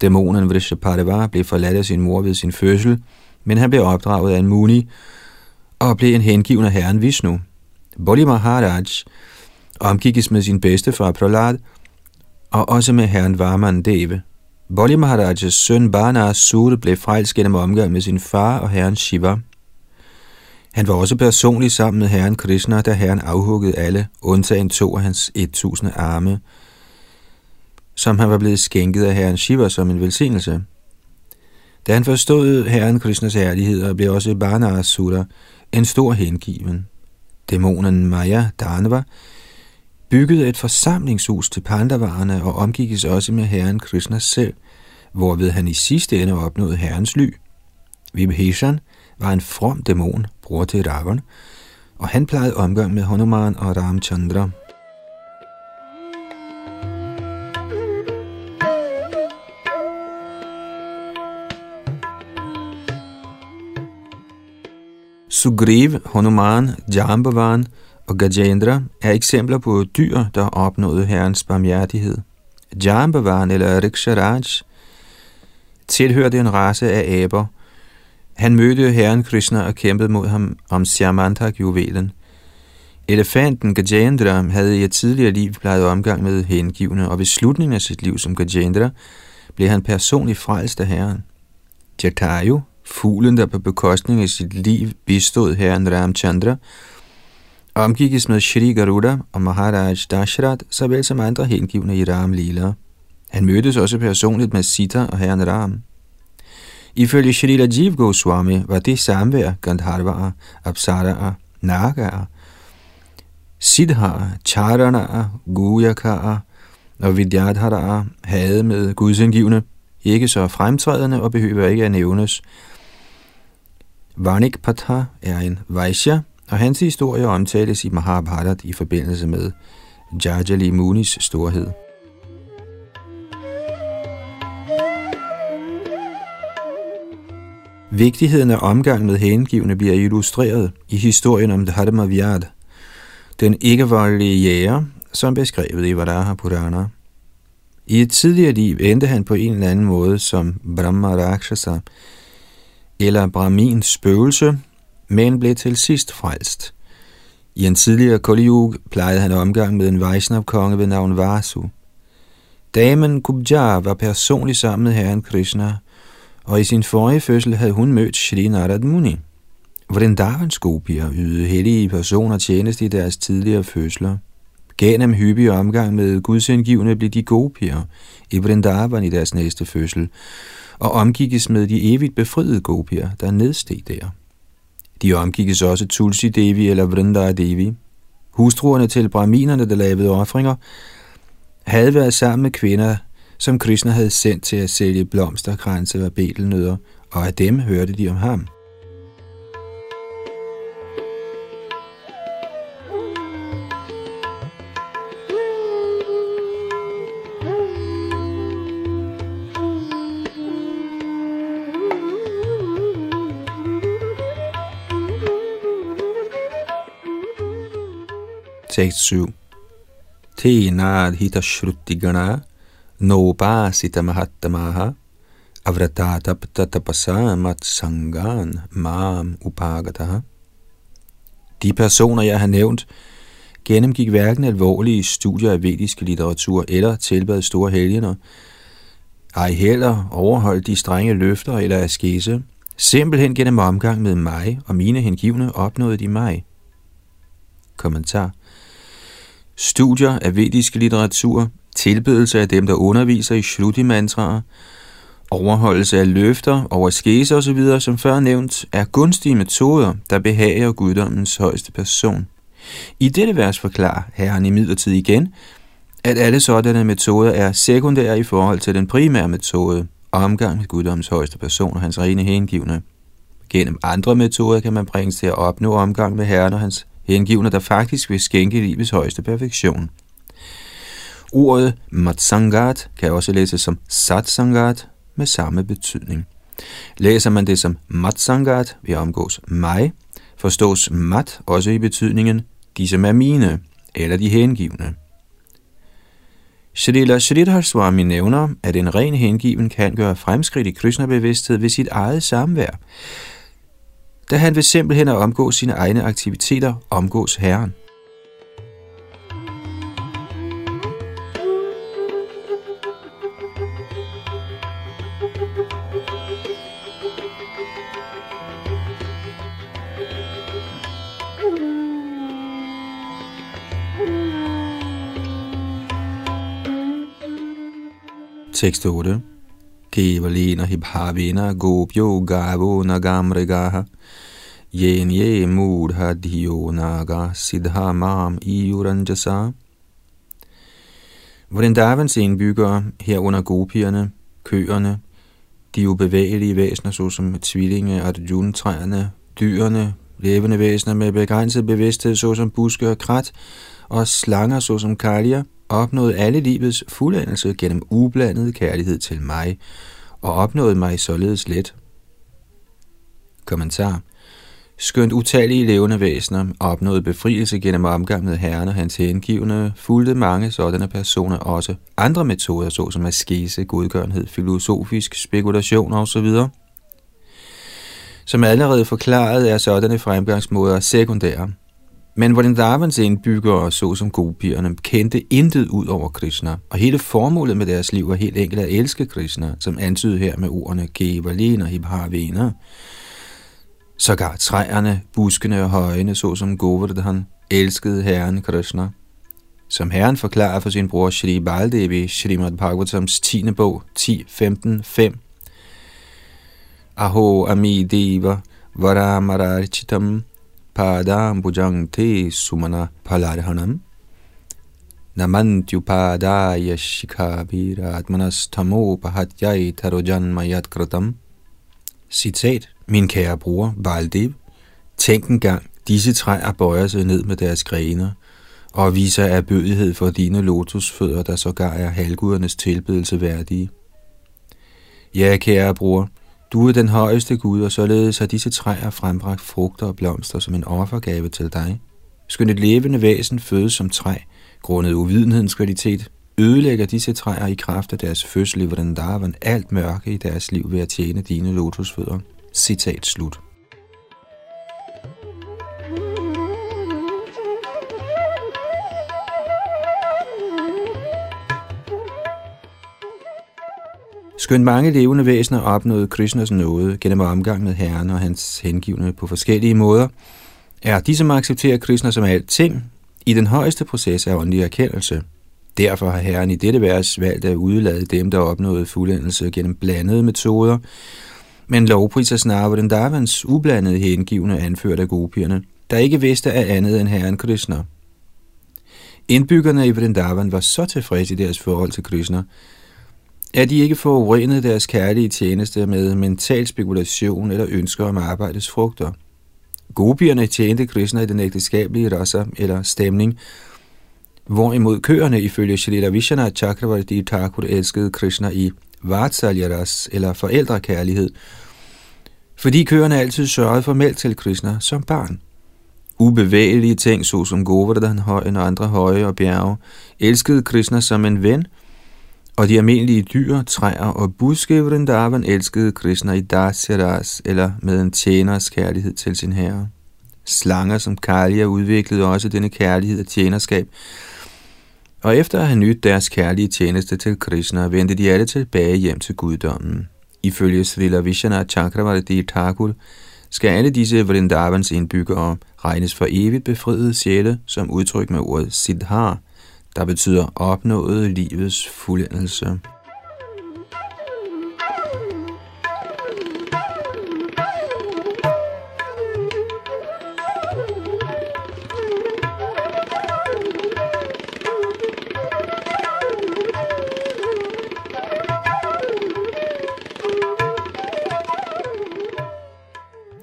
Dæmonen Vrishapadeva blev forladt af sin mor ved sin fødsel, men han blev opdraget af en Muni, og blev en hengiven af herren Vishnu. Bolli Maharaj omgikkes med sin bedstefar Prahlad og også med herren Varman Deve. Bolli Maharajas søn Bana Sur blev frelst gennem omgang med sin far og herren Shiva. Han var også personligt sammen med herren Krishna, da herren afhuggede alle, undtagen to af hans 1000 arme, som han var blevet skænket af herren Shiva som en velsignelse. Da han forstod herren Krishnas ærlighed og blev også Banasura, en stor hengiven. Dæmonen Maya Danava byggede et forsamlingshus til Pandavarerne og omgikkes også med herren Krishna selv, hvorved han i sidste ende opnåede herrens ly. Vibhishan var en from dæmon, bror til Ravan, og han plejede omgang med Hanuman og Ramchandra. Sugriv, Hanuman, Jambavan og Gajendra er eksempler på dyr, der opnåede herrens barmhjertighed. Jambavan eller Riksharaj tilhørte en race af aber. Han mødte herren Krishna og kæmpede mod ham om Siamantak-juvelen. Elefanten Gajendra havde i et tidligere liv plejet omgang med hengivne, og ved slutningen af sit liv som Gajendra blev han personligt frelst af herren. Jatayu, fuglen der på bekostning af sit liv bistod herren Ramchandra, omgikkes med Shri Garuda og Maharaj Dashrat, såvel som andre hengivne i Ram Lila. Han mødtes også personligt med Sita og herren Ram. Ifølge Shri Rajiv Goswami var det samvær Gandharvaer, Apsaraer, Nagaer, Siddhar, Charanaer, Guyakaer og Vidyadharaer havde med gudsindgivende ikke så fremtrædende og behøver ikke at nævnes. Vanik Patha er en Vaishya, og hans historie omtales i Mahabharat i forbindelse med Jajali Munis storhed. Vigtigheden af omgang med hengivne bliver illustreret i historien om Dharmavyad, den ikke-voldelige jæger, som beskrevet i Varaha Purana. I et tidligere liv endte han på en eller anden måde som Brahma Rakshasa, eller Brahmins spøgelse, men blev til sidst frelst. I en tidligere Kali plejede han omgang med en Vaishnav-konge ved navn Vasu. Damen Kubja var personligt sammen med herren Krishna, og i sin forrige fødsel havde hun mødt Shri Narad Muni. Vrindavans gopier ydede hellige personer tjeneste i deres tidligere fødsler. Gennem hyppig omgang med gudsindgivende blev de gopier i Vrindavan i deres næste fødsel, og omgikkes med de evigt befriede gopier, der nedsteg der. De omgikkes også Tulsi Devi eller Vrindara Devi. Hustruerne til brahminerne, der lavede offringer, havde været sammen med kvinder, som Krishna havde sendt til at sælge blomsterkranse og betelnødder, og af dem hørte de om ham. Tekst 7. Tenad hitashrutigana nopasita mahattamaha avratatapta tapasa matsangan mam upagataha. De personer, jeg har nævnt, gennemgik hverken alvorlige studier af vedisk litteratur eller tilbad store helgener, ej heller overholdt de strenge løfter eller askese. Simpelthen gennem omgang med mig og mine hengivne opnåede de mig. Kommentar studier af vedisk litteratur, tilbedelse af dem, der underviser i Shruti-mantraer, overholdelse af løfter over skæse osv., som før nævnt, er gunstige metoder, der behager guddommens højeste person. I dette vers forklarer herren i midlertid igen, at alle sådanne metoder er sekundære i forhold til den primære metode, omgang med guddommens højeste person og hans rene hengivne. Gennem andre metoder kan man bringes til at opnå omgang med herren og hans hengivne, der faktisk vil skænke livets højeste perfektion. Ordet matsangat kan også læses som satsangat med samme betydning. Læser man det som matsangat vi omgås mig, forstås mat også i betydningen de som er mine, eller de hengivne. Shrila Sridhar Swami nævner, at en ren hengiven kan gøre fremskridt i Krishna-bevidsthed ved sit eget samvær, da han vil simpelthen at omgå sine egne aktiviteter, omgås Herren. Tekst 8 Kevalena hibhavena gopyo gavo nagamregaha yen ye mudha dhiyo naga siddha mam iuranjasa. Vrindavans indbyggere, herunder gopierne, køerne, de ubevægelige væsener, såsom tvillinge, arjun-træerne, dyrene, levende væsener med begrænset bevidsthed, såsom buske og krat, og slanger, såsom kaljer, opnåede alle livets fuldendelse gennem ublandet kærlighed til mig, og opnåede mig således let. Kommentar Skønt utallige levende væsener opnåede befrielse gennem omgang med herren og hans hengivne, fulgte mange sådanne personer også andre metoder, såsom askese, godgørenhed, filosofisk spekulation osv. Som allerede forklaret er sådanne fremgangsmåder sekundære. Men Vrindavans indbyggere, såsom gopierne, kendte intet ud over Krishna, og hele formålet med deres liv var helt enkelt at elske Krishna, som antydet her med ordene Kevalin og Hibhavena, Sågar træerne, buskene og højene, såsom Govardhan, elskede herren Krishna. Som herren forklarer for sin bror Shri Baldevi, Srimad Bhagavatams 10. bog, 10.15.5. Aho ami deva varamararchitam padam bujang te sumana palarhanam namantyupadaya shikhabhiratmanas tamo pahatyai tarojanmayat kratam. Citat min kære bror, Valdev, tænk engang, disse træer bøjer sig ned med deres grene og viser erbødighed for dine lotusfødder, der sågar er halvgudernes tilbedelse værdige. Ja, kære bror, du er den højeste Gud, og således har disse træer frembragt frugter og blomster som en offergave til dig. Skønt et levende væsen fødes som træ, grundet uvidenhedens kvalitet, ødelægger disse træer i kraft af deres fødsel i Vrindavan alt mørke i deres liv ved at tjene dine lotusfødder. Citat slut. Skønt mange levende væsener opnåede Krishnas nåde gennem omgang med Herren og hans hengivne på forskellige måder, er de, som accepterer Krishna som alting, i den højeste proces af åndelig erkendelse. Derfor har Herren i dette vers valgt at udlade dem, der opnåede fuldendelse gennem blandede metoder, men lovpriser snarere den Davans ublandede hengivne anført af gopierne, der ikke vidste af andet end herren Krishna. Indbyggerne i Vrindavan var så tilfredse i deres forhold til Krishna, at de ikke forurenede deres kærlige tjeneste med mental spekulation eller ønsker om arbejdets frugter. Gopierne tjente Krishna i den ægteskabelige rasa eller stemning, hvorimod køerne ifølge Shalila Vishana Chakravarti Thakur elskede Krishna i Vatsalyaras eller forældrekærlighed, fordi køerne altid sørgede for mælk til Krishna som barn. Ubevægelige ting, såsom Govardhan højen og andre høje og bjerge, elskede Krishna som en ven, og de almindelige dyr, træer og buske i Vrindavan elskede Krishna i Dasyaras eller med en tjeners kærlighed til sin herre. Slanger som Kalia udviklede også denne kærlighed og tjenerskab, og efter at have nydt deres kærlige tjeneste til Krishna, vendte de alle tilbage hjem til guddommen. Ifølge Srila Vishana Chakravarti Thakur skal alle disse Vrindavans indbyggere regnes for evigt befriede sjæle, som udtryk med ordet Siddhar, der betyder opnået livets fuldendelse.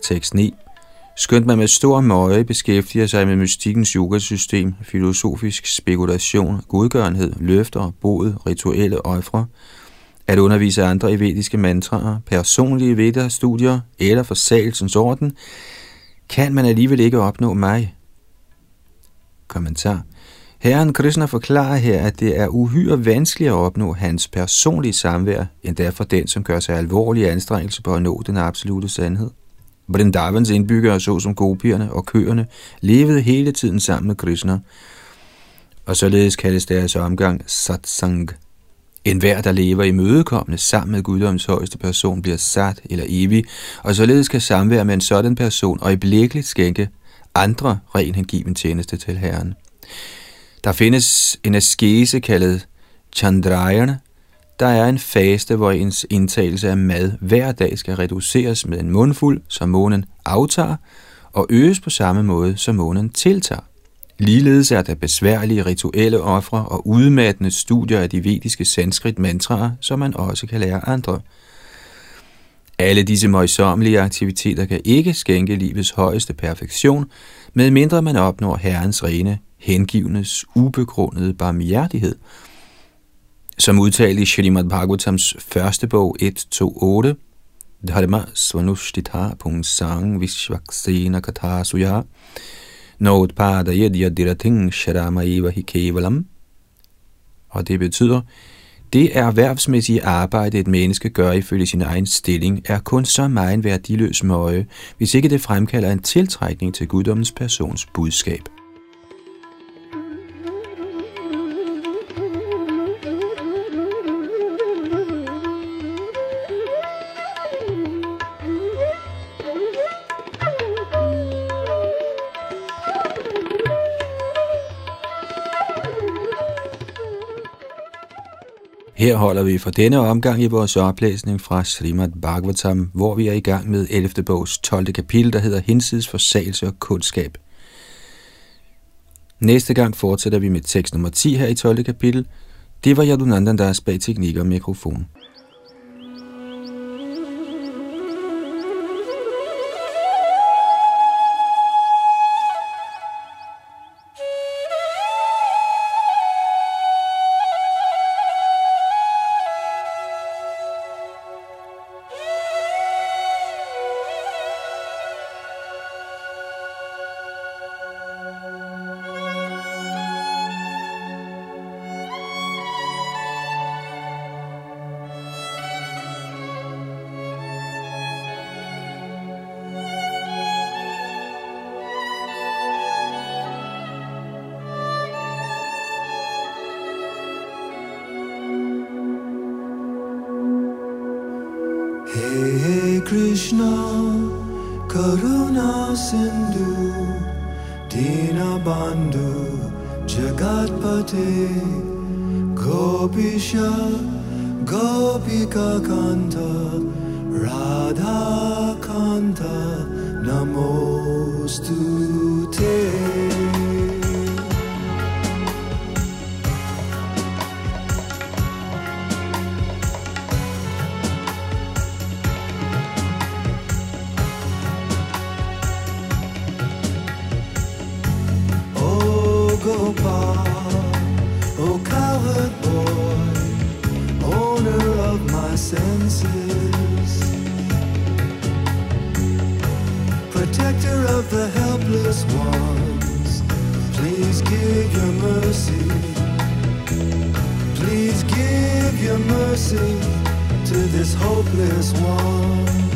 Tekst 9. Skønt man med stor møje beskæftiger sig med mystikkens yogasystem, filosofisk spekulation, godgørenhed, løfter, bod, rituelle øjfre, at undervise andre i vediske mantraer, personlige veda-studier eller forsagelsens orden, kan man alligevel ikke opnå mig. Kommentar. Herren Krishna forklarer her, at det er uhyre vanskeligt at opnå hans personlige samvær, endda for den, som gør sig alvorlige anstrengelser på at nå den absolute sandhed. Vrindavans indbyggere, såsom gopierne og køerne, levede hele tiden sammen med Krishna, og således kaldes deres omgang satsang. En hver, der lever i mødekommende sammen med guddoms højeste person, bliver sat eller evig, og således kan samvær med en sådan person og i blikkeligt skænke andre ren hengiven tjeneste til Herren. Der findes en askese kaldet Chandrayana, der er en faste, hvor ens indtagelse af mad hver dag skal reduceres med en mundfuld, som månen aftager, og øges på samme måde, som månen tiltager. Ligeledes er der besværlige rituelle ofre og udmattende studier af de vediske sanskrit mantraer, som man også kan lære andre. Alle disse møjsommelige aktiviteter kan ikke skænke livets højeste perfektion, medmindre man opnår Herrens rene, hengivnes, ubegrundede barmhjertighed – som udtalt i Srimad Bhagavatams første bog 1.2.8, dharma svanushtita pungsang vishvaksena kathasuya nodpada yadirating sharamaiva hikevalam. Og det betyder, det erhvervsmæssige arbejde, et menneske gør ifølge sin egen stilling, er kun så meget værdiløs møje, hvis ikke det fremkalder en tiltrækning til guddommens persons budskab. Her holder vi for denne omgang i vores oplæsning fra Srimad Bhagavatam, hvor vi er i gang med 11. bogs 12. kapitel, der hedder Hinsides forsagelse og kundskab. Næste gang fortsætter vi med tekst nummer 10 her i 12. kapitel. Det var Yadunandandas bag teknik og mikrofon. Protector of the helpless ones. Please give your mercy, please give your mercy to this hopeless one.